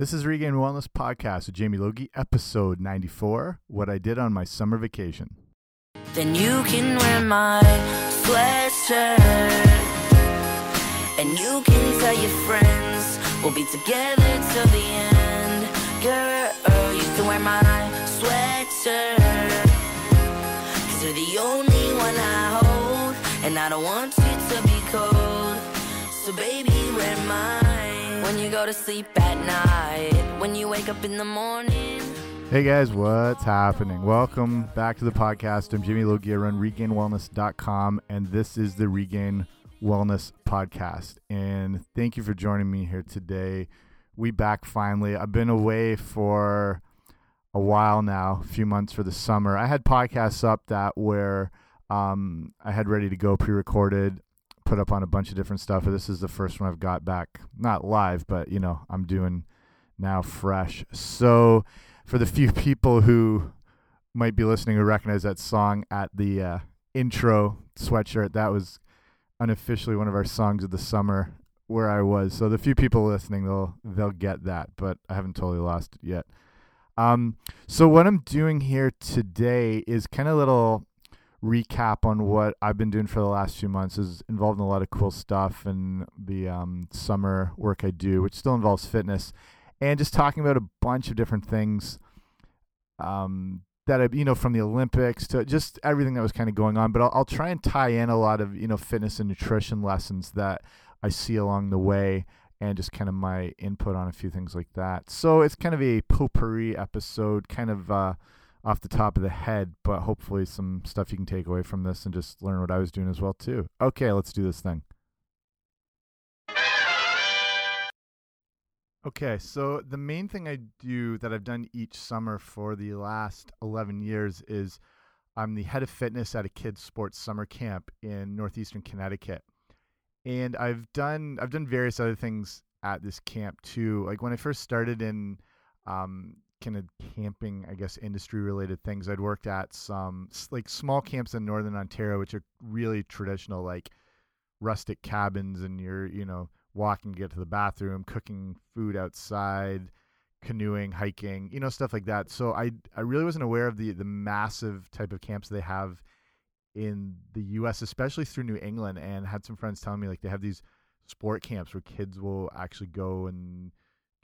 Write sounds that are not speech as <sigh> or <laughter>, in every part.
This is Regained Wellness Podcast with Jamie Logie, episode 94 What I Did on My Summer Vacation. Then you can wear my sweatshirt. And you can tell your friends we'll be together till the end. Girl, you can wear my sweatshirt. Cause you're the only one I hold. And I don't want you to be cold. So baby, wear mine. When you go to sleep at night. When you wake up in the morning. Hey guys, what's happening? Welcome back to the podcast. I'm Jamie Logie. I run regainedwellness.com, and this is the Regained Wellness Podcast. And thank you for joining me here today. We back finally. I've been away for a while now, a few months for the summer. I had podcasts up that where um, I had ready to go pre-recorded, put up on a bunch of different stuff. This is the first one I've got back, not live, but you know, I'm doing now fresh. So for the few <laughs> people who might be listening who recognize that song at the uh, intro sweatshirt, that was unofficially one of our songs of the summer where I was. So the few people listening, they'll they'll get that, but I haven't totally lost it yet. Um, so what I'm doing here today is kind of little recap on what I've been doing for the last few months. is involved in a lot of cool stuff and the um, summer work I do, which still involves fitness, and just talking about a bunch of different things. Um, that I, you know, from the Olympics to just everything that was kind of going on, but I'll, I'll try and tie in a lot of you know fitness and nutrition lessons that I see along the way and just kind of my input on a few things like that. So it's kind of a potpourri episode, kind of uh, off the top of the head, but hopefully some stuff you can take away from this and just learn what I was doing as well too. Okay, let's do this thing. Okay, so the main thing I do that I've done each summer for the last 11 years is I'm the head of fitness at a kids sports summer camp in northeastern Connecticut. And I've done I've done various other things at this camp too. Like when I first started in um, kind of camping, I guess industry related things, I'd worked at some like small camps in northern Ontario which are really traditional like rustic cabins and you're, you know, walking to get to the bathroom, cooking food outside, canoeing, hiking, you know, stuff like that. So I I really wasn't aware of the the massive type of camps they have in the US, especially through New England, and had some friends telling me like they have these sport camps where kids will actually go and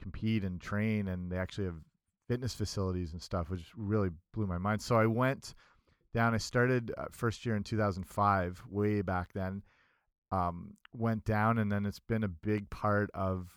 compete and train and they actually have fitness facilities and stuff, which really blew my mind. So I went down. I started uh, first year in 2005, way back then um, went down, and then it's been a big part of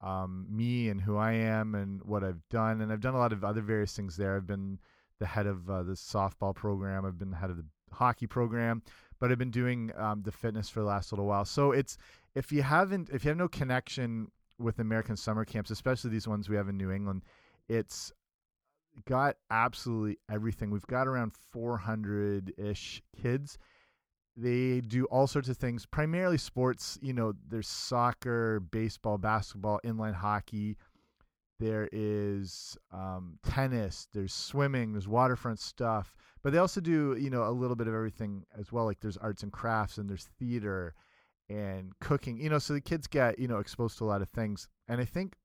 um, me and who I am and what I've done. And I've done a lot of other various things there. I've been the head of uh, the softball program. I've been the head of the hockey program, but I've been doing um, the fitness for the last little while. So it's if you haven't, if you have no connection with American summer camps, especially these ones we have in New England, it's got absolutely everything. We've got around 400 ish kids they do all sorts of things, primarily sports. You know, there's soccer, baseball, basketball, inline hockey. There is um, tennis. There's swimming. There's waterfront stuff. But they also do, you know, a little bit of everything as well. Like there's arts and crafts, and there's theater, and cooking. You know, so the kids get you know exposed to a lot of things. And I think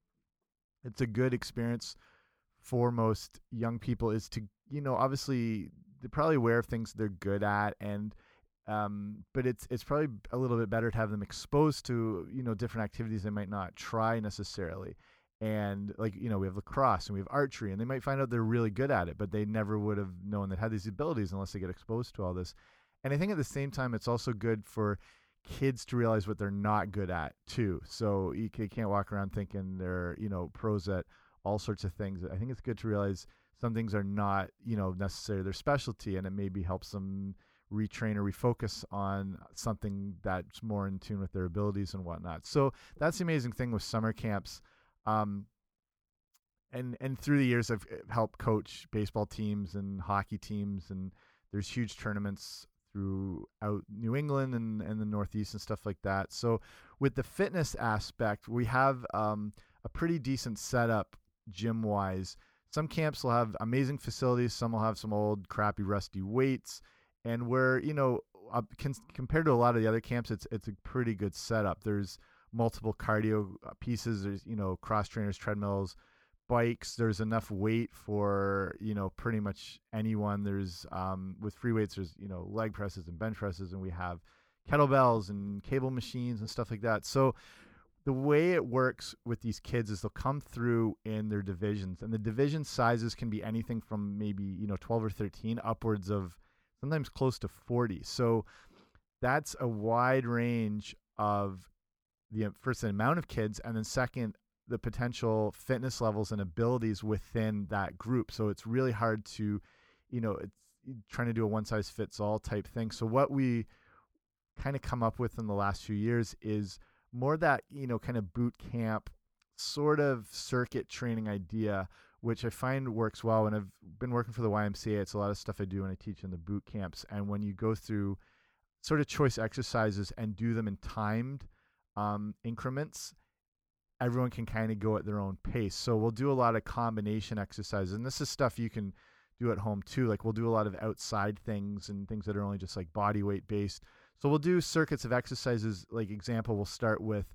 it's a good experience for most young people is to you know obviously they're probably aware of things they're good at and um, but it's it's probably a little bit better to have them exposed to you know different activities they might not try necessarily. And like you know we have lacrosse and we have archery and they might find out they're really good at it but they never would have known they had these abilities unless they get exposed to all this. And i think at the same time it's also good for kids to realize what they're not good at too so you can't walk around thinking they're you know pros at all sorts of things i think it's good to realize some things are not you know necessarily their specialty and it maybe helps them retrain or refocus on something that's more in tune with their abilities and whatnot. So that's the amazing thing with summer camps. Um, and and through the years, I've eh, helped coach baseball teams and hockey teams, and there's huge tournaments throughout New England and, and the Northeast and stuff like that. So with the fitness aspect, we have um, a pretty decent setup gym wise. Some camps will have amazing facilities. Some will have some old, crappy, rusty weights and where you know uh, compared to a lot of the other camps, it's it's a pretty good setup. There's multiple cardio uh, pieces. There's you know cross trainers, treadmills, bikes. There's enough weight for you know pretty much anyone. There's um, with free weights. There's you know leg presses and bench presses, and we have kettlebells and cable machines and stuff like that. So the way it works with these kids is they'll come through in their divisions, and the division sizes can be anything from maybe you know 12 or 13 upwards of sometimes close to 40. So that's a wide range of the first the amount of kids, and then second the potential fitness levels and abilities within that group. So it's really hard to, you know, it's trying to do a one size fits all type thing. So what we kind of come up with in the last few years is more that, you know, kind of boot camp sort of circuit training idea which I find works well and I've been working for the YMCA. It's a lot of stuff I do when I teach in the boot camps and when you go through sort of choice exercises and do them in timed um, increments everyone can kind of go at their own pace. So we'll do a lot of combination exercises, and this is stuff you can do at home too. Like we'll do a lot of outside things and things that are only just like body weight based. So we'll do circuits of exercises. Like example, we'll start with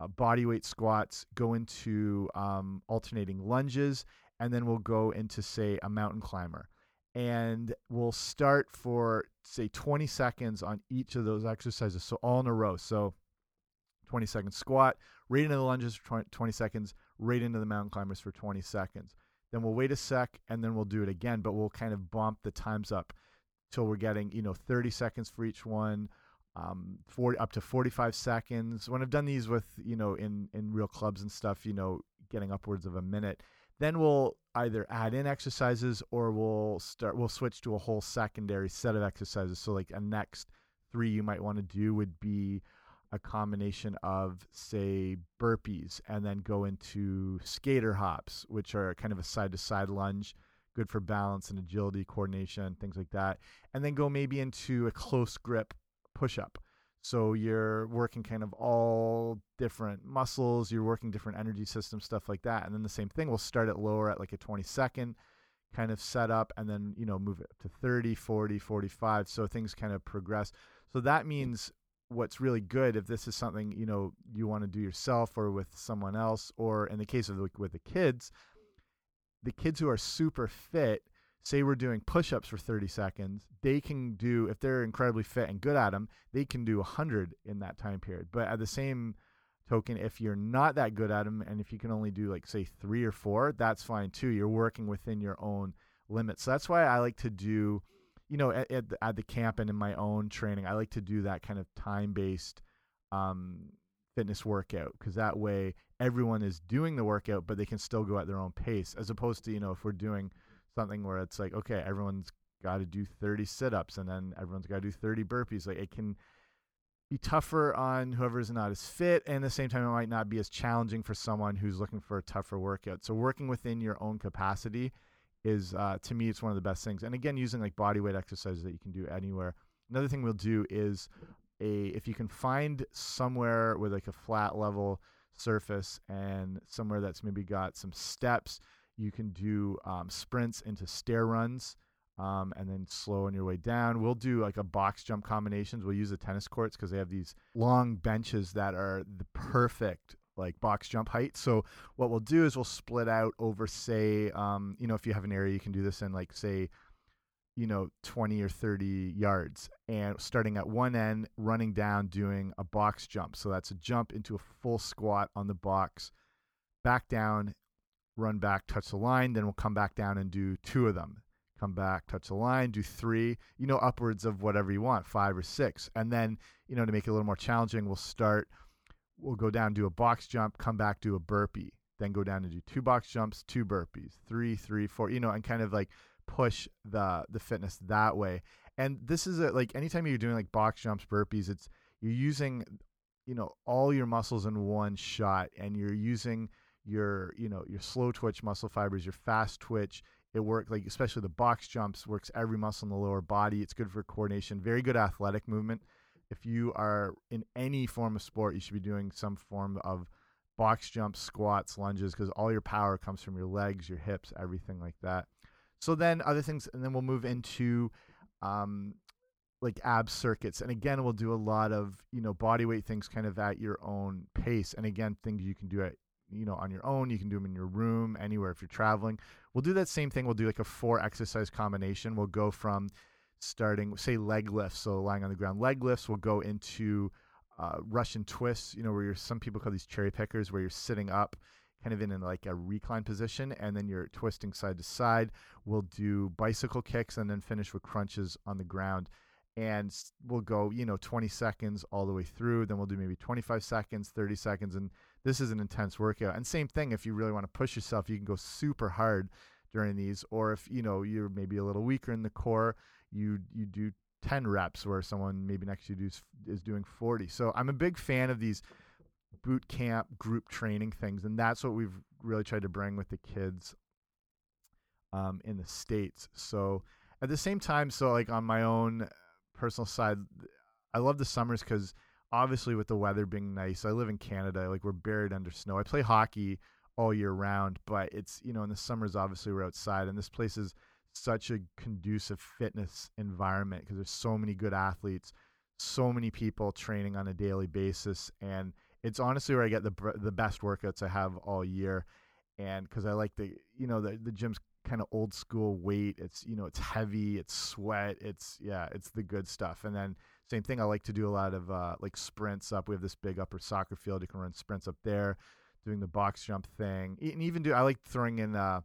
uh, body weight squats, go into um, alternating lunges, and then we'll go into say a mountain climber. And we'll start for say 20 seconds on each of those exercises. So all in a row. So 20 second squat, right into the lunges for 20 seconds, right into the mountain climbers for 20 seconds. Then we'll wait a sec and then we'll do it again, but we'll kind of bump the times up till we're getting, you know, 30 seconds for each one, um, 40, up to 45 seconds. When I've done these with, you know, in, in real clubs and stuff, you know, getting upwards of a minute, then we'll either add in exercises or we'll start, we'll switch to a whole secondary set of exercises. So like a next three you might want to do would be a combination of say burpees and then go into skater hops which are kind of a side to side lunge good for balance and agility coordination things like that and then go maybe into a close grip push up so you're working kind of all different muscles you're working different energy systems stuff like that and then the same thing we'll start it lower at like a 20 second kind of setup and then you know move it to 30 40 45 so things kind of progress. So that hmm. means what's really good if this is something you know you want to do yourself or with someone else or in the case of the, with the kids the kids who are super fit say we're doing push-ups for 30 seconds they can do if they're incredibly fit and good at them they can do 100 in that time period. But at the same token if you're not that good at them and if you can only do like say 3 or 4 that's fine too. You're working within your own limits. So that's why I like to do you know, at, at, the, at the camp and in my own training, I like to do that kind of time based um, fitness workout because that way everyone is doing the workout, but they can still go at their own pace, as opposed to, you know, if we're doing something where it's like, okay, everyone's got to do 30 sit ups and then everyone's got to do 30 burpees. Like it can be tougher on whoever's not as fit, and at the same time, it might not be as challenging for someone who's looking for a tougher workout. So, working within your own capacity is uh, to me it's one of the best things. And again, using like body weight exercises that you can do anywhere. Another thing we'll do is a if you can find somewhere with like a flat level surface and somewhere that's maybe got some steps, you can do um, sprints into stair runs. Um, and then slow on your way down. We'll do like a box jump combinations. We'll use the tennis courts because they have these long benches that are the perfect like box jump height. So what we'll do is we'll split out over say, um, you know, if you have an area you can do this in like say, you know, 20 or 30 yards and starting at one end, running down, doing a box jump. So that's a jump into a full squat on the box, back down, run back, touch the line. Then we'll come back down and do two of them. Come back, touch the line, do three, you know, upwards of whatever you want, five or six. And then, you know, to make it a little more challenging, we'll start we'll go down, do a box jump, come back, do a burpee, then go down and do two box jumps, two burpees, three, three, four, you know, and kind of like push the the fitness that way. And this is a, like anytime you're doing like box jumps, burpees, it's you're using you know all your muscles in one shot, and you're using your you know your slow twitch muscle fibers, your fast twitch. It works like especially the box jumps works every muscle in the lower body. It's good for coordination, very good athletic movement if you are in any form of sport, you should be doing some form of box jumps, squats, lunges, because all your power comes from your legs, your hips, everything like that. So then other things, and then we'll move into um, like ab circuits, and again we'll do a lot of you know body weight things, kind of at your own pace, and again things you can do at you know on your own. You can do them in your room, anywhere if you're traveling. We'll do that same thing. We'll do like a four exercise combination. We'll go from starting say leg lifts, so lying on the ground leg lifts. We'll go into uh, Russian twists. You know where you're some people call these cherry pickers, where you're sitting up kind of in, in like a recline position and then you're twisting side to side. We'll do bicycle kicks and then finish with crunches on the ground. And we'll go, you know, 20 seconds all the way through. Then we'll do maybe 25 seconds, 30 seconds. And this is an intense workout. And same thing, if you really want to push yourself, you can go super hard during these. Or if, you know, you're maybe a little weaker in the core, you, you do 10 reps where someone maybe next to you is, is doing 40. So I'm a big fan of these boot camp group training things and that's what we've really tried to bring with the kids um, in the states so at the same time so like on my own personal side i love the summers because obviously with the weather being nice i live in canada like we're buried under snow i play hockey all year round but it's you know in the summers obviously we're outside and this place is such a conducive fitness environment because there's so many good athletes so many people training on a daily basis and it's honestly where I get the the best workouts I have all year, and because I like the you know the the gym's kind of old school weight. It's you know it's heavy, it's sweat, it's yeah, it's the good stuff. And then same thing, I like to do a lot of uh, like sprints up. We have this big upper soccer field. You can run sprints up there, doing the box jump thing, and even do I like throwing in a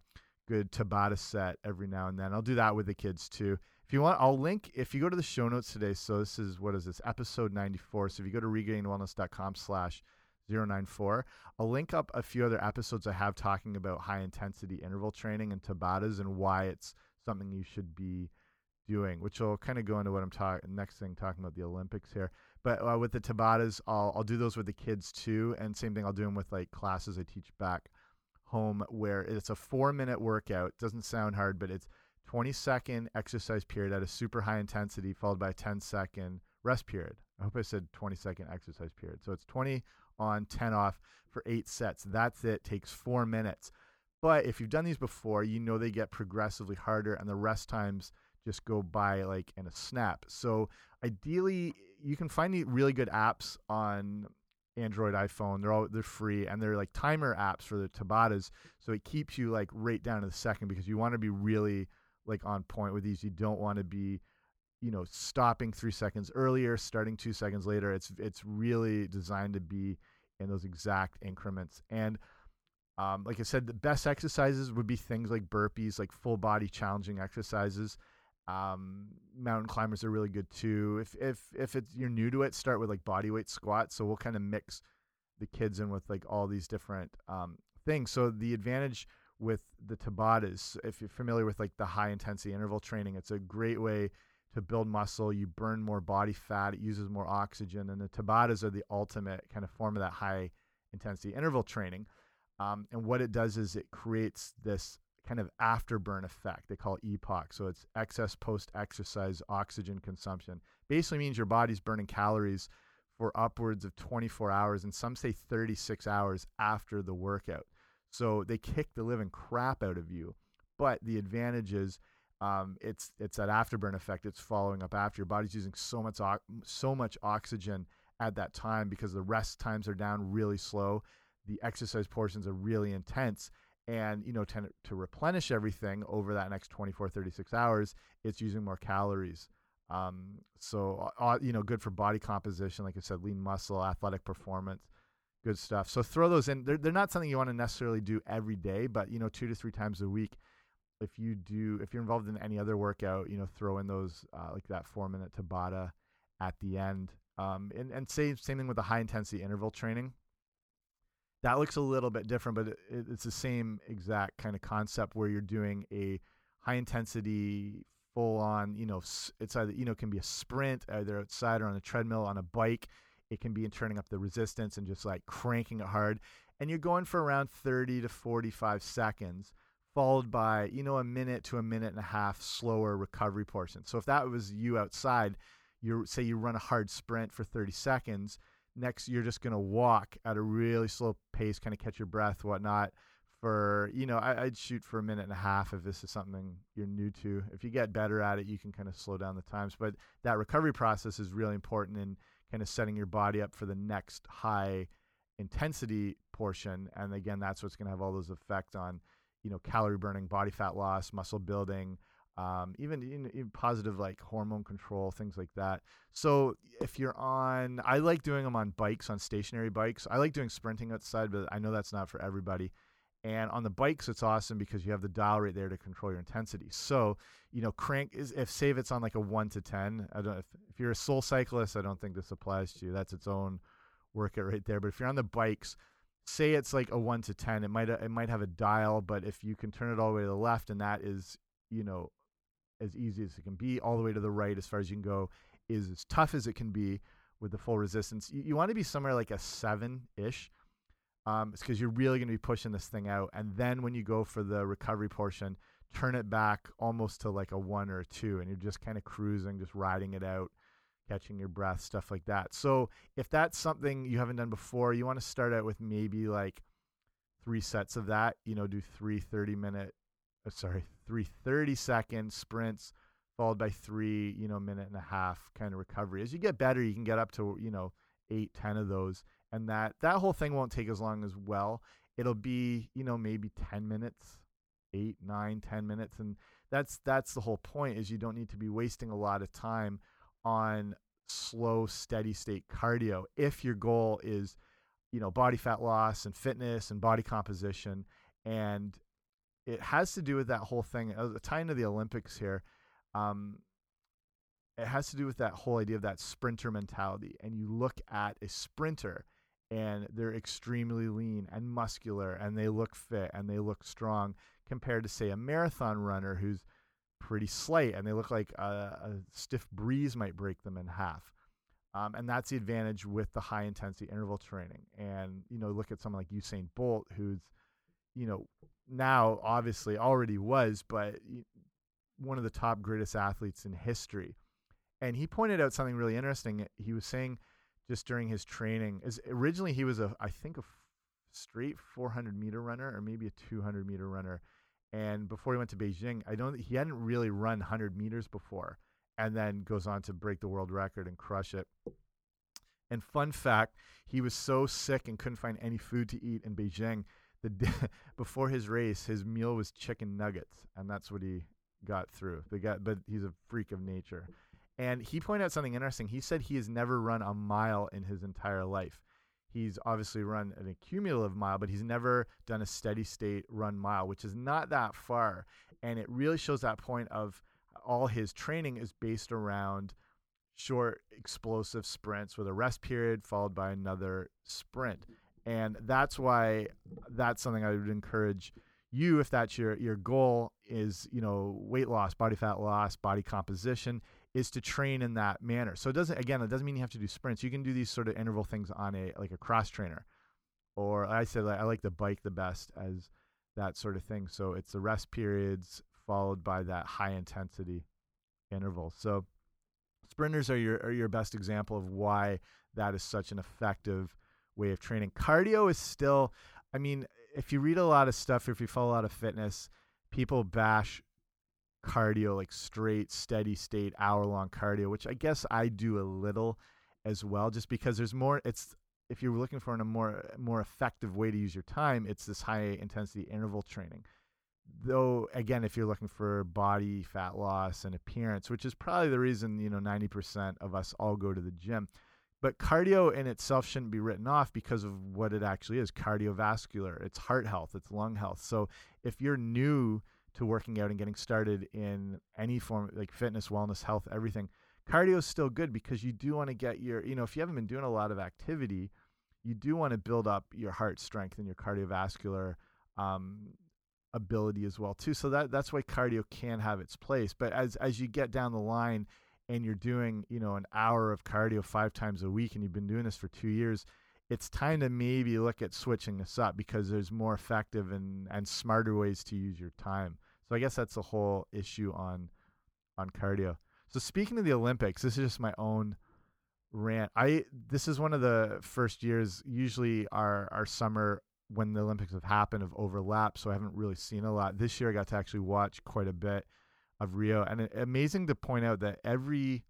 good Tabata set every now and then. I'll do that with the kids too. If you want, I'll link if you go to the show notes today. So this is what is this episode 94. So if you go to regainedwellness.com slash 094, I'll link up a few other episodes I have talking about high intensity interval training and Tabatas and why it's something you should be doing, which will kind of go into what I'm talking next thing talking about the Olympics here. But uh, with the Tabatas, I'll I'll do those with the kids too, and same thing I'll do them with like classes I teach back home where it's a four minute workout. Doesn't sound hard, but it's 20 second exercise period at a super high intensity, followed by a 10 second rest period. I hope I said 20 second exercise period. So it's 20 on, 10 off for eight sets. That's it. Takes four minutes. But if you've done these before, you know they get progressively harder and the rest times just go by like in a snap. So ideally, you can find really good apps on Android, iPhone. They're all they're free and they're like timer apps for the Tabatas. So it keeps you like right down to the second because you want to be really like on point with these. You don't want to be, you know, stopping three seconds earlier, starting two seconds later. It's it's really designed to be in those exact increments. And um, like I said, the best exercises would be things like burpees, like full body challenging exercises. Um, mountain climbers are really good too. If if if it's you're new to it, start with like body weight squats. So we'll kind of mix the kids in with like all these different um, things. So the advantage with the Tabatas. If you're familiar with like the high intensity interval training, it's a great way to build muscle. You burn more body fat. It uses more oxygen, and the Tabatas are the ultimate kind of form of that high intensity interval training. Um, and what it does is it creates this kind of afterburn effect. They call it EPOC. So it's excess post exercise oxygen consumption. Basically means your body's burning calories for upwards of 24 hours, and some say 36 hours after the workout. So they kick the living crap out of you. But the advantage is um, it's it's that afterburn effect. It's following up after your body's using so much so much oxygen at that time because the rest times are down really slow. The exercise portions are really intense. And you know, to, to replenish everything over that next 24, 36 hours, it's using more calories. Um, so uh, you know, good for body composition, like I said, lean muscle, athletic performance good stuff. So throw those in. They're, they're not something you want to necessarily do every day, but you know, two to three times a week. If you do, if you're involved in any other workout, you know, throw in those uh, like that four minute Tabata at the end. Um, and and same same thing with the high intensity interval training. That looks a little bit different, but it, it's the same exact kind of concept where you're doing a high intensity full on you know it's either you know can be a sprint either outside or on a treadmill on a bike it can be in turning up the resistance and just like cranking it hard. And you're going for around 30 to 45 seconds, followed by, you know, a minute to a minute and a half slower recovery portion. So if that was you outside, you say you run a hard sprint for 30 seconds, next you're just going to walk at a really slow pace, kind of catch your breath, whatnot. For you know, I, would shoot for a minute and a half if this is something you're new to. If you get better at it, you can kind of slow down the times. But that recovery process is really important, in kind of setting your body up for the next high intensity portion, and again, that's what's going to have all those effect on, you know, calorie burning, body fat loss, muscle building, um, even, even positive like hormone control, things like that. So if you're on, I like doing them on bikes, on stationary bikes. I like doing sprinting outside, but I know that's not for everybody. And on the bikes, it's awesome because you have the dial right there to control your intensity. So, you know, crank is if save it's on like a one to ten. I don't if, if you're a soul cyclist, I don't think this applies to you. That's its own workout right there. But if you're on the bikes, say it's like a one to ten, it might it might have a dial, but if you can turn it all the way to the left, and that is you know as easy as it can be, all the way to the right as far as you can go, is as tough as it can be with the full resistance. You, you want to be somewhere like a seven ish um, it's because you're really going to be pushing this thing out. And then when you go for the recovery portion, turn it back almost to like a one or a two, and you're just kind of cruising, just riding it out, catching your breath, stuff like that. So if that's something you haven't done before, you want to start out with maybe like three sets of that. You know, do three 30 minute, uh, sorry, three 30 second sprints followed by three, you know, minute and a half kind of recovery. As you get better, you can get up to, you know, eight, ten of those and that that whole thing won't take as long as well. It'll be you know maybe ten minutes, eight, nine, ten minutes, and that's that's the whole point. Is you don't need to be wasting a lot of time on slow, steady state cardio if your goal is you know body fat loss and fitness and body composition and it has to do with that whole thing uh, tying to the olympics here um, it has to do with that whole idea of that sprinter mentality and you look at a sprinter and they're extremely lean and muscular and they look fit and they look strong compared to say a marathon runner who's pretty slight and they look like a, a stiff breeze might break them in half. Um, and that's the advantage with the high intensity interval training. And you know look at someone like usain bolt who's you know now obviously already was but one of the top greatest athletes in history and he pointed out something really interesting he was saying just during his training. Is originally he was a I think a straight 400 meter runner or maybe a 200 meter runner, and before he went to Beijing, I don't he hadn't really run 100 meters before, and then goes on to break the world record and crush it. And fun fact, he was so sick and couldn't find any food to eat in Beijing. The <laughs> before his race, his meal was chicken nuggets, and that's what he got through. The guy, but he's a freak of nature. And he pointed out something interesting. He said he has never run a mile in his entire life. He's obviously run an accumulative mile, but he's never done a steady state run mile, which is not that far. And it really shows that point of all his training is based around short, explosive sprints with a rest period followed by another sprint. And that's why that's something I would encourage you if that's your your goal is you know weight loss body fat loss body composition is to train in that manner. So it doesn't again, it doesn't mean you have to do sprints. You can do these sort of interval things on a like a cross trainer. Or I said I like the bike the best as that sort of thing. So it's the rest periods followed by that high intensity interval. So sprinters are your are your best example of why that is such an effective way of training. Cardio is still I mean, if you read a lot of stuff, if you follow a lot of fitness, people bash cardio, like straight, steady state, hour long cardio, which I guess I do a little as well, just because there's more. It's if you're looking for a more more effective way to use your time, it's this high intensity interval training. Though again, if you're looking for body fat loss and appearance, which is probably the reason you know 90% of us all go to the gym, but cardio in itself shouldn't be written off because of what it actually is cardiovascular. It's heart health, it's lung health. So if you're new to working out and getting started in any form like fitness, wellness, health, everything, cardio is still good because you do want to get your, you know, if you haven't been doing a lot of activity, you do want to build up your heart strength and your cardiovascular um, ability as well too. So that that's why cardio can have its place. But as as you get down the line and you're doing, you know, an hour of cardio five times a week and you've been doing this for two years, it's time to maybe look at switching this up because there's more effective and, and smarter ways to use your time. So I guess that's the whole issue on on cardio. So speaking of the Olympics, this is just my own rant. I this is one of the first years. Usually our our summer when the Olympics have happened have overlapped, so I haven't really seen a lot. This year I got to actually watch quite a bit of Rio, and amazing to point out that every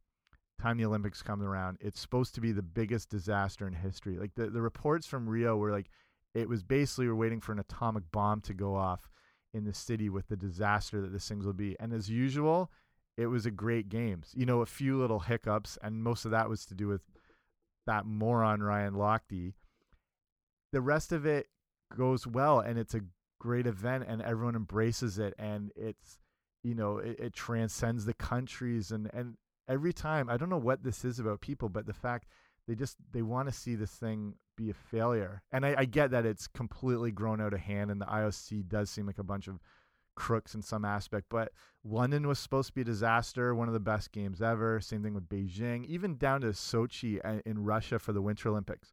time the Olympics comes around, it's supposed to be the biggest disaster in history. Like the, the reports from Rio were like it was basically we're waiting for an atomic bomb to go off in the city with the disaster that this thing will be. And as usual, it was a great games. You know, a few little hiccups, and most of that was to do with that moron Ryan Lochte. The rest of it goes well, and it's a great event, and everyone embraces it, and it's you know it, it transcends the countries, and and every time I don't know what this is about people, but the fact they just they want to see this thing be a failure. And I, I, get that it's completely grown out of hand, and the IOC does seem like a bunch of crooks in some aspect. But London was supposed to be a disaster, one of the best games ever. Same thing with Beijing, even down to Sochi uh, in Russia for the Winter Olympics.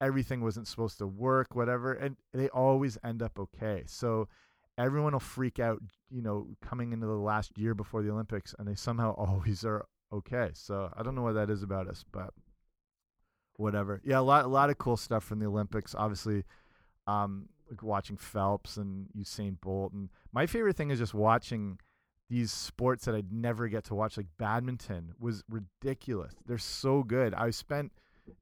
Everything wasn't supposed to work, whatever, and they always end up okay. So everyone will freak out, you know, coming into the last year before the Olympics, and they somehow <laughs> always are okay. So I don't know what that is about us, but whatever. Yeah, a lot a lot of cool stuff from the Olympics. Obviously, um, like watching Phelps and Usain Bolt, and my favorite thing is just watching these sports that I'd never get to watch. Like badminton was ridiculous. They're so good. I spent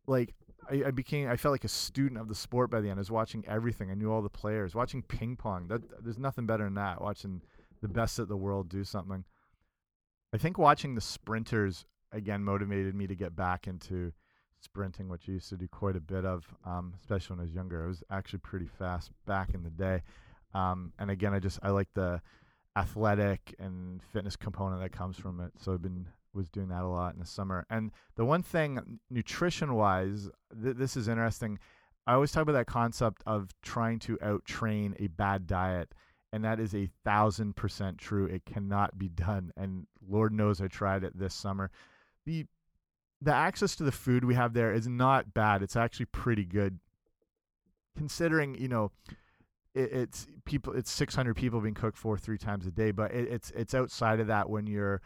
like I, I, became I felt like a student of the sport by the end. I was watching everything. I knew all the players. Watching ping pong. That there's nothing better than that. Watching the best of the world do something. I think watching the sprinters again motivated me to get back into sprinting, which I used to do quite a bit of, um, especially when I was younger. I was actually pretty fast back in the day. Um, and again, I just I like the athletic and fitness component that comes from it. So I've been was doing that a lot in the summer. And the one thing, nutrition wise, th this is interesting. I always talk about that concept of trying to out train a bad diet. And that is a thousand percent true. It cannot be done. And Lord knows I tried it this summer. The the access to the food we have there is not bad. It's actually pretty good, considering you know it, it's people. It's 600 people being cooked for three times a day, but it, it's it's outside of that when you're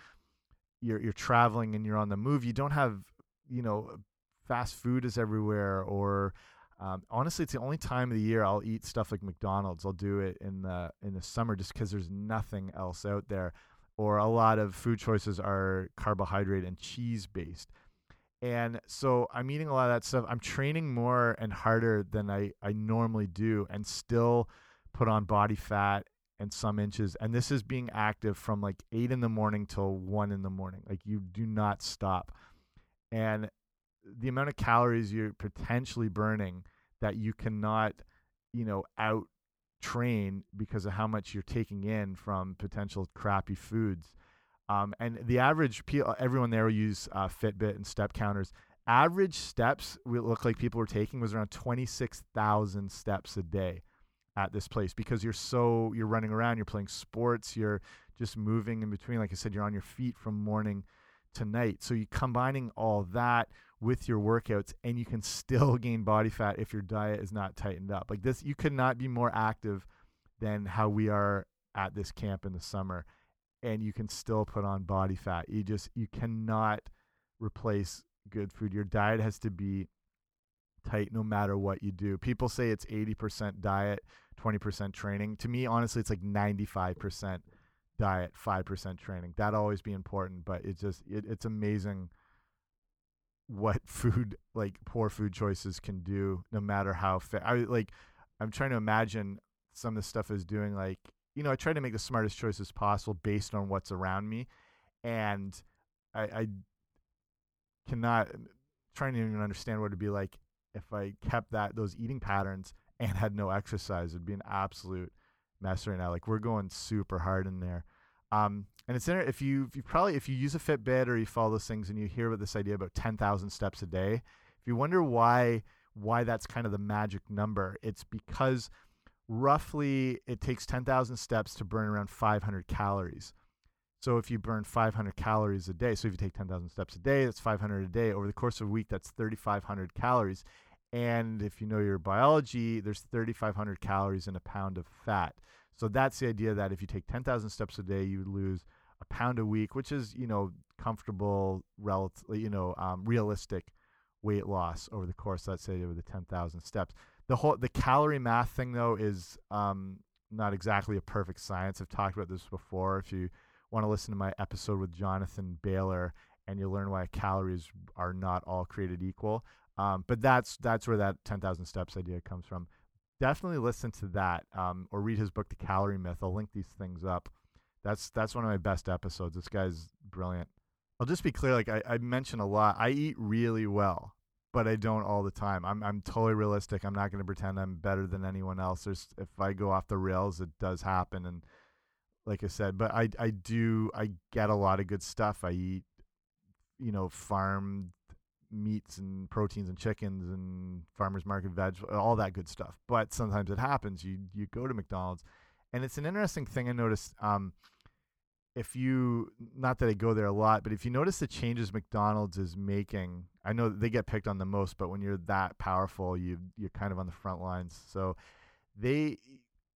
you're you're traveling and you're on the move. You don't have you know fast food is everywhere or um, honestly, it's the only time of the year I'll eat stuff like McDonald's. I'll do it in the in the summer just because there's nothing else out there, or a lot of food choices are carbohydrate and cheese based. And so I'm eating a lot of that stuff. I'm training more and harder than I, I normally do and still put on body fat and some inches. And this is being active from like eight in the morning till one in the morning. Like you do not stop. And the amount of calories you're potentially burning that you cannot, you know, out train because of how much you're taking in from potential crappy foods um, and the average, uh, everyone there will use uh, Fitbit and step counters. Average steps we look like people were taking was around 26,000 steps a day at this place because you're so you're running around, you're playing sports, you're just moving in between. Like I said, you're on your feet from morning to night. So you're combining all that with your workouts, and you can still <laughs> gain body fat if your diet is not tightened up. Like this, you could not be more active than how we are at this camp in the summer and you can still put on body fat. You just you cannot replace good food. Your diet has to be tight no matter what you do. People say it's 80% diet, 20% training. To me, honestly, it's like 95% diet, 5% training. That'll always be important, but it's just it, it's amazing what <laughs> food like poor food choices can do no matter how fit. I like I'm trying to imagine some of the stuff is doing like you know, I try to make the smartest choices possible based on what's around me, and I, I cannot trying to even understand what it'd be like if I kept that those eating patterns and had no exercise. It'd be an absolute mess right now. Like we're going super hard in there. Um, and it's in if you if you probably if you use a Fitbit or you follow those things and you hear about this idea about ten thousand steps a day, if you wonder why why that's kind of the magic number, it's because roughly it takes 10,000 steps to burn around 500 calories. So if you burn 500 calories a day, so if you take 10,000 steps a day, that's 500 a day. Over the course of a week, that's 3,500 calories. And if you know your biology, there's 3,500 calories in a pound of fat. So that's the idea that if you take 10,000 steps a day, you would lose a pound a week, which is, you know, comfortable, relatively, you know, um, realistic weight loss over the course, let's say, of the 10,000 steps the whole the calorie math thing though is um, not exactly a perfect science. I've talked about this before. If you want to listen to my episode with Jonathan Bailor and you'll learn why calories are not all created equal. Um, but that's that's where that 10,000 steps idea comes from. Definitely listen to that um, or read his book, The Calorie Myth. I'll link these things up. That's that's one of my best episodes. This guy's brilliant. I'll just be clear. Like I, I mention a lot, I eat really well, but I don't all the time. I'm I'm totally realistic. I'm not going to pretend I'm better than anyone else. There's if I go off the rails, it does happen. And like I said, but I I do I get a lot of good stuff. I eat, you know, farm meats and proteins and chickens and farmers market veg, all that good stuff. But sometimes it happens. You you go to McDonald's, and it's an interesting thing I noticed. Um, if you not that I go there a lot, but if you notice the changes McDonald's is making, I know they get picked on the most, but when you're that powerful, you you're kind of on the front lines. So they,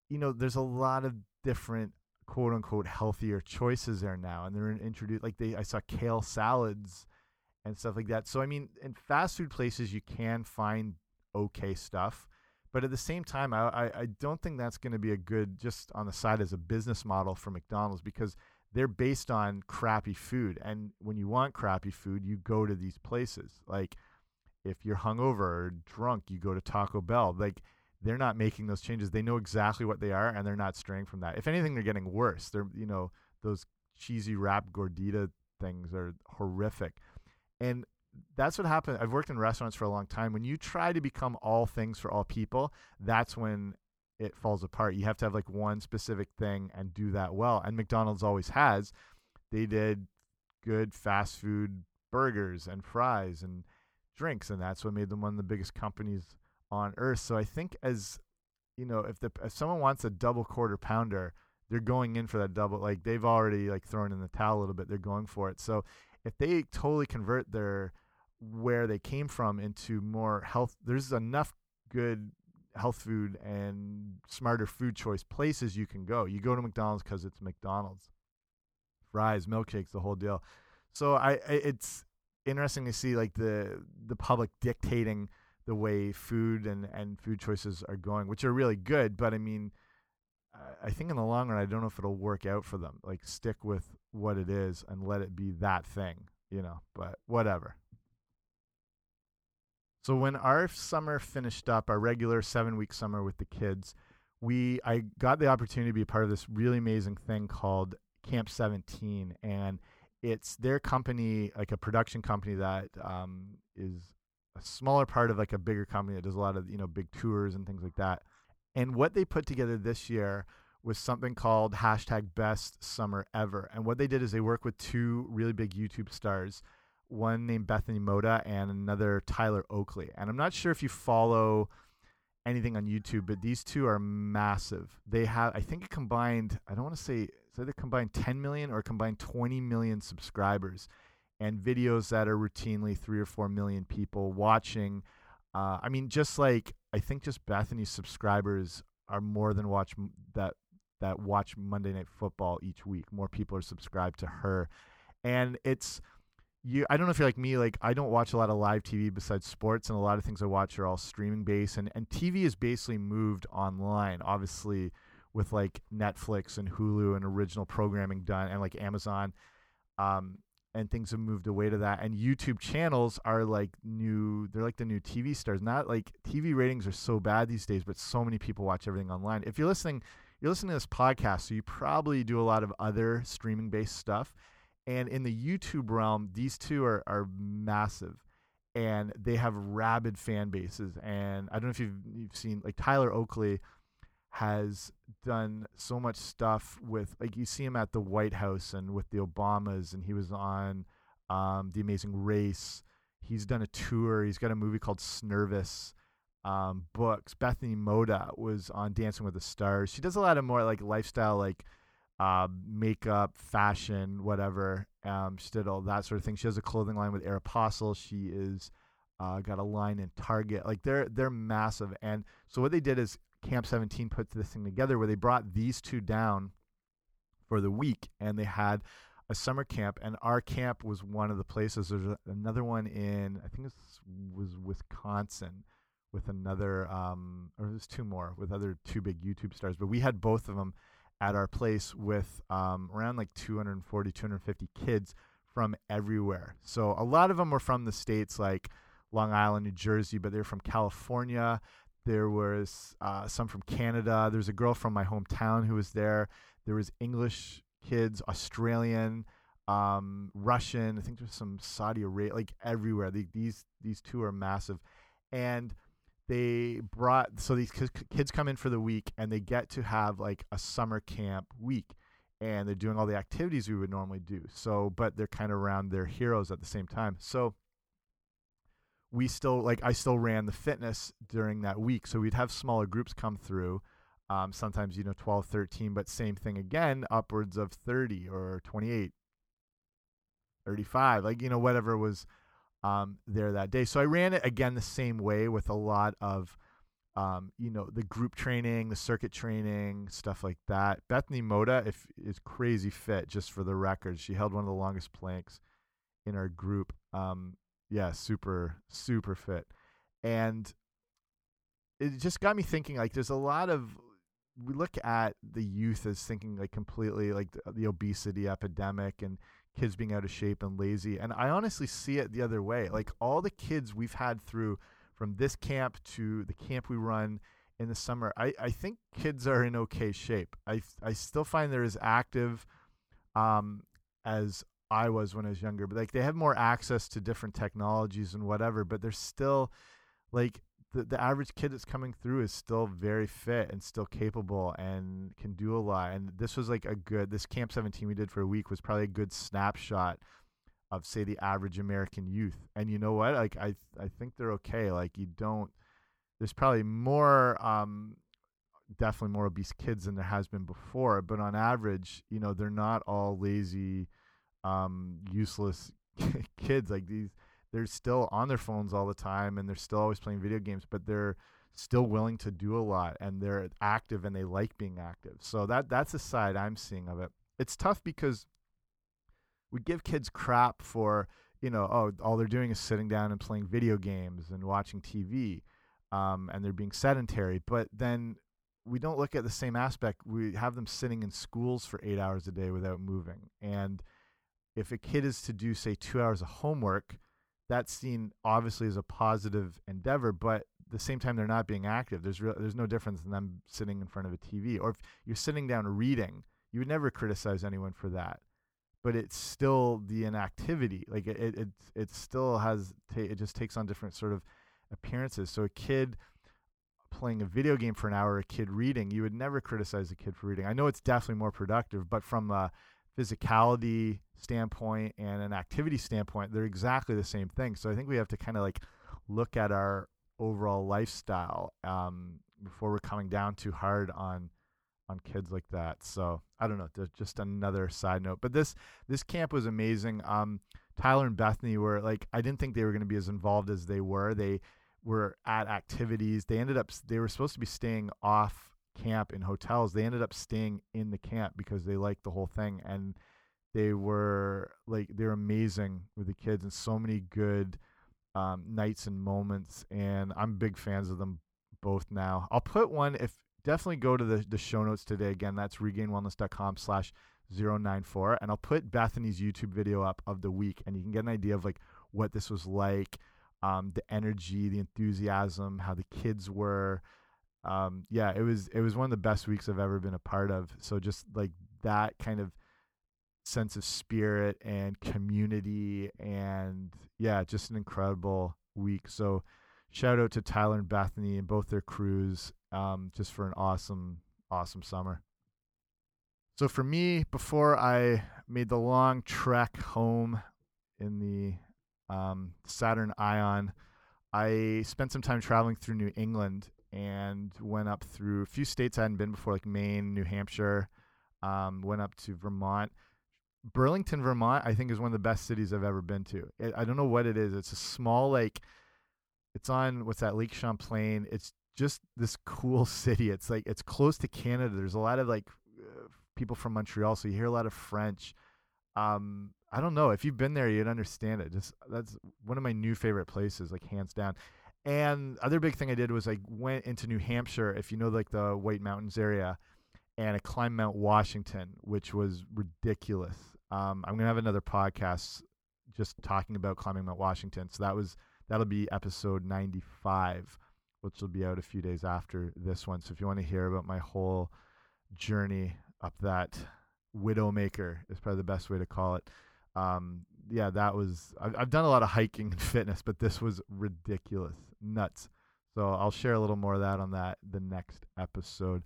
you know, there's a lot of different quote unquote healthier choices there now, and they're introduced like they I saw kale salads and stuff like that. So I mean, in fast food places, you can find okay stuff. But at the same time, I, I, I don't think that's going to be a good, just on the side as a business model for McDonald's because they're based on crappy food. And when you want crappy food, you go to these places. Like if you're hungover or drunk, you go to Taco Bell. Like they're not making those changes. They know exactly what they are and they're not straying from that. If anything, they're getting worse. They're, you know, those cheesy wrap gordita things are horrific. And that's what happened. I've worked in restaurants for a long time. When you try to become all things for all people, that's when it falls apart. You have to have like one specific thing and do that well. And McDonald's always has. They did good fast food burgers and fries and drinks, and that's what made them one of the biggest companies on earth. So I think as you know, if the if someone wants a double quarter pounder, they're going in for that double. Like they've already like thrown in the towel a little bit. They're going for it. So if they totally convert their where they came from into more health. There's enough good health food and smarter food choice places you can go. You go to McDonald's because it's McDonald's, fries, milkshakes, the whole deal. So I, it's interesting to see like the the public dictating the way food and and food choices are going, which are really good. But I mean, I think in the long run, I don't know if it'll work out for them. Like stick with what it is and let it be that thing, you know. But whatever. So when our summer finished up, our regular seven week summer with the kids, we I got the opportunity to be part of this really amazing thing called Camp 17, and it's their company, like a production company that um, is a smaller part of like a bigger company that does a lot of you know big tours and things like that. And what they put together this year was something called hashtag Best Summer Ever. And what they did is they worked with two really big YouTube stars one named Bethany Mota and another Tyler Oakley. And I'm not sure if you follow anything on YouTube, but these two are massive. They have, I think, combined, I don't want to say, say they combined 10 million or combined 20 million subscribers and videos that are routinely three or four million people watching. Uh, I mean, just like I think just Bethany's subscribers are more than watch that that watch Monday Night Football each week. More people are subscribed to her, and it's you I don't know if you're like me like I don't watch a lot of live TV besides sports and a lot of things I watch are all streaming based and and TV is basically moved online obviously with like Netflix and Hulu and original programming done and like Amazon um and things have moved away to that. And YouTube channels are like new they're like the new TV stars. Not like TV ratings are so bad these days but so many people watch everything online. If you're listening you're listening to this podcast so you probably do a lot of other streaming based stuff and in the YouTube realm, these two are, are massive and they have rabid fan bases. And I don't know if you've, you've seen, like, Tyler Oakley has done so much stuff with, like, you see him at the White House and with the Obamas, and he was on um, The Amazing Race. He's done a tour. He's got a movie called Snervous. Um, books. Bethany Mota was on Dancing with the Stars. She does a lot of more like lifestyle, like uh, makeup, fashion, whatever. Um, she did all that sort of thing. She has a clothing line with Aeropostale. She is uh, got a line in Target. Like they're they're massive. And so what they did is Camp 17 put this thing together where they brought these two down for the week, and they had a summer camp. And our camp was one of the places. There's another one in I think it was Wisconsin with another um, or there's two more with other two big YouTube stars, but we had both of them at our place with um, around like 240, 250 kids from everywhere. So a lot of them were from the states like Long Island, New Jersey, but they're from California. There was uh, some from Canada. There's a girl from my hometown who was there. There was English kids, Australian, um, Russian. I think there's some Saudi Arabia, like everywhere. These these two are massive, and they brought so these kids come in for the week and they get to have like a summer camp week. And they're doing all the activities we would normally do. So but they're kind of around their heroes at the same time. So we still like i still ran the fitness during that week. So we'd have smaller groups come through um, sometimes you know 12 13 but same thing again upwards of 30 or 28 35 like you know whatever was um, there that day. So I ran it again the same way with a lot of, um, you know, the group training, the circuit training, stuff like that. Bethany Mota if, is crazy fit, just for the record. She held one of the longest planks in our group. Um, yeah, super, super fit. And it just got me thinking like, there's a lot of, we look at the youth as thinking like completely like the, the obesity epidemic and kids being out of shape and lazy. And I honestly see it the other way. Like all the kids we've had through from this camp to the camp we run in the summer, I, I think kids are in okay shape. I, I still find they're as active um, as I was when I was younger, but like they have more access to different technologies and whatever, but they're still like the, the average kid that's coming through is still very fit and still capable and can do a lot. And this was like a good, this Camp 17 we did for a week was probably a good snapshot of say the average American youth. And you know what? Like I, I think they're okay. Like you don't, there's probably more, um, definitely more obese kids than there has been before. But on average, you know, they're not all lazy, um, useless <laughs> kids. Like these, they're still on their phones all the time and they're still always playing video games, but they're still willing to do a lot and they're active and they like being active. So that that's the side I'm seeing of it. It's tough because we give kids crap for, you know, oh, all they're doing is sitting down and playing video games and watching TV. Um, and they're being sedentary, but then we don't look at the same aspect. We have them sitting in schools for eight hours a day without moving. And if a kid is to do, say, two hours of homework, that's seen obviously as a positive endeavor, but at the same time they're not being active. There's real, there's no difference in them sitting in front of a TV or if you're sitting down reading. You would never criticize anyone for that, but it's still the inactivity. Like it, it, it still has. it just takes on different sort of appearances. So a kid playing a video game for an hour, a kid reading, you would never criticize a kid for reading. I know it's definitely more productive, but from a physicality standpoint and an activity standpoint, they're exactly the same thing. So I think we have to kind of like look at our overall lifestyle um, before we're coming down too hard on on kids like that. So I don't know. Just another side note. But this this camp was amazing. Um, Tyler and Bethany were like I didn't think they were going to be as involved as they were. They were at activities. They ended up they were supposed to be staying off camp in hotels. They ended up staying in the camp because they liked the whole thing and they were like they're amazing with the kids and so many good um, nights and moments and i'm big fans of them both now i'll put one if definitely go to the, the show notes today again that's regainedwellness.com slash 094 and i'll put bethany's youtube video up of the week and you can get an idea of like what this was like um, the energy the enthusiasm how the kids were um, yeah it was it was one of the best weeks i've ever been a part of. So just like that kind of sense of spirit and community and yeah just an incredible week. So shout out to tyler and bethany and both their crews um, just for an awesome awesome summer. So for me before i made the long trek home in the um, saturn ion i spent some time traveling through new england and went up through a few states i hadn't been before like maine new hampshire um, went up to vermont Burlington, Vermont, I think is one of the best cities I've ever been to. It, I don't know what it is. It's a small like it's on what's that Lake Champlain. It's just this cool <laughs> city. It's like it's close to Canada. There's a lot of like uh, people from Montreal, so you hear a lot of French. Um, I don't know if you've been there, you'd understand it. Just that's one of my new favorite places, like hands down. And other big thing I did was I went into New Hampshire. If you know like the White Mountains area, and I climbed Mount Washington, which was ridiculous. Um, I'm gonna have another podcast just talking about climbing Mount Washington. So that was that'll be episode 95, which will be out a few days after this one. So if you want to hear about my whole journey up that Widowmaker is probably the best way to call it. Um, yeah, that was. I've, I've done a lot of hiking and <laughs> fitness, but this was ridiculous, nuts. So I'll share a little more of that on that the next episode.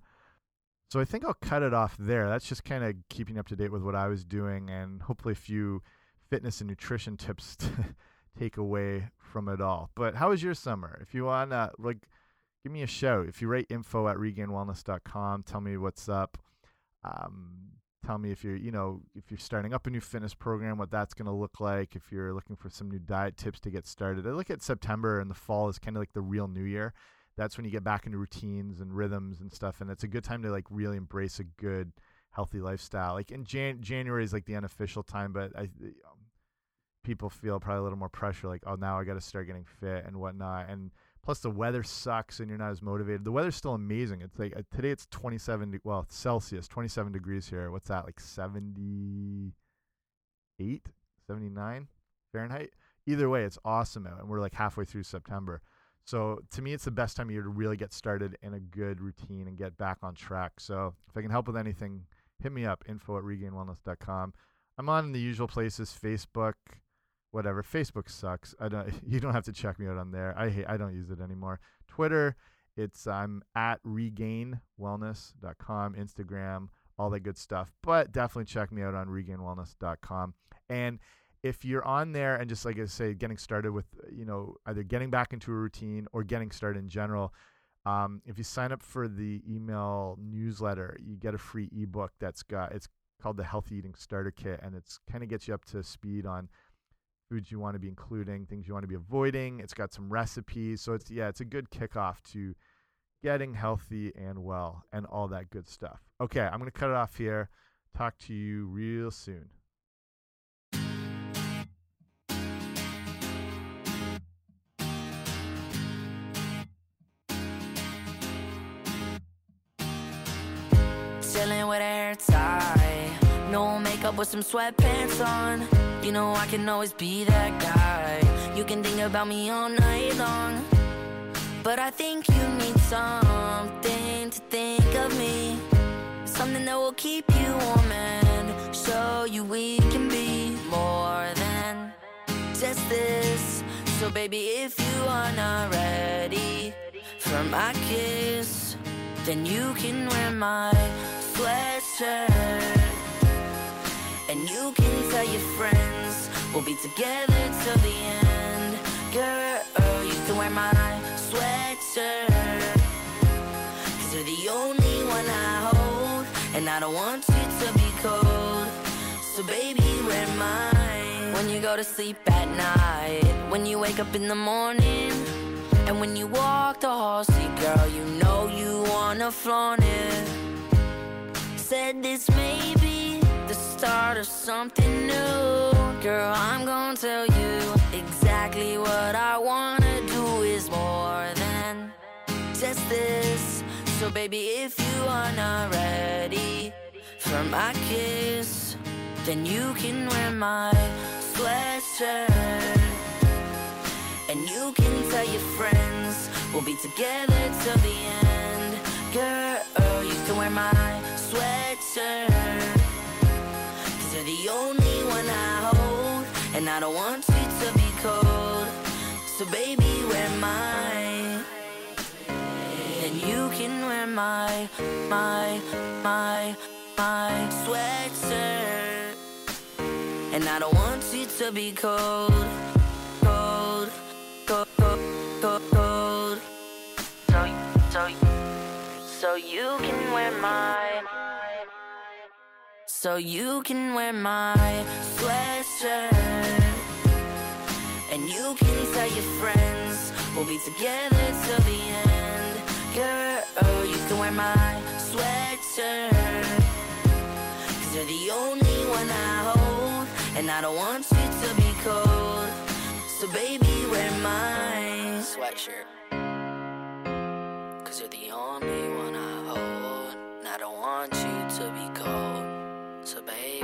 So I think I'll cut it off there. That's just kind of keeping up to date with what I was doing, and hopefully a few fitness and nutrition tips <laughs> to take away from it all. But how was your summer? If you want to like, give me a shout. If you write info at regainedwellness.com, tell me what's up. Um, tell me if you're you know if you're starting up a new fitness program what that's going to look like if you're looking for some new diet tips to get started. I look at september and the fall is kind of like the real new year. That's when you get back into routines and rhythms and stuff and it's a good time to like really embrace a good healthy lifestyle. Like in Jan- january is like the unofficial time but i um, people feel probably a little more pressure like oh now i got to start getting fit and whatnot and Plus, the weather sucks and you're not as motivated. The weather's still amazing. It's like uh, today it's 27, well, Celsius, 27 degrees here. What's that, like 78, 79 Fahrenheit? Either way, it's awesome out, and we're like halfway through September. So to me, it's the best time of year to really get started in a good routine and get back on track. So if I can help with anything, hit me up, info at regainedwellness.com. I'm on the usual places Facebook, whatever. Facebook sucks. I don't. <laughs> You don't have to check me out on there. I hate. I don't use it anymore. Twitter, it's I'm at regainedwellness.com. Instagram, all that good stuff. But definitely check me out on regainedwellness.com. And if you're on there and just like I say, getting started with you know either getting back into a routine or getting started in general. Um, if you sign up for the email newsletter, you get a free ebook that's got it's called the Healthy Eating Starter Kit, and it's kind of gets you up to speed on foods you want to be including, things you want to be avoiding. It's got some recipes. So it's yeah, it's a good kickoff to getting healthy and well and all that good stuff. Okay, I'm going to cut it off here. Talk to you real soon. Chilling with hair tie, no makeup with some sweatpants on. You know I can always be that guy. You can think about me all night long. But I think you need something to think of me. Something that will keep you warm and show you we can be more than just this. So, baby, if you are not ready for my kiss, then you can wear my sweatshirt. And you can tell your friends we'll be together till the end. Girl, you can wear my sweatshirt. Cause you're the only one I hold. And I don't want you to be cold. So, baby, wear mine. When you go to sleep at night, when you wake up in the morning, and when you walk the hall, see, girl, you know you wanna flaunt it. Said this may be the start of something new. Girl, I'm gonna tell you exactly what I wanna do is more than just this. So, baby, if you are not ready for my kiss, then you can wear my sweatshirt. And you can tell your friends we'll be together till the end. Girl, you can wear my sweatshirt you're the only one I hold, and I don't want you to be cold. So baby, wear mine, and you can wear my, my, my, my sweatshirt. And I don't want you to be cold, cold, cold, cold, cold. So, so, so you can wear my so you can wear my sweatshirt. And you can tell your friends we'll be together till the end. Girl, you can wear my sweatshirt. Cause you're the only one I hold. And I don't want you to be cold. So baby, wear my sweatshirt. Cause you're the only one I hold baby.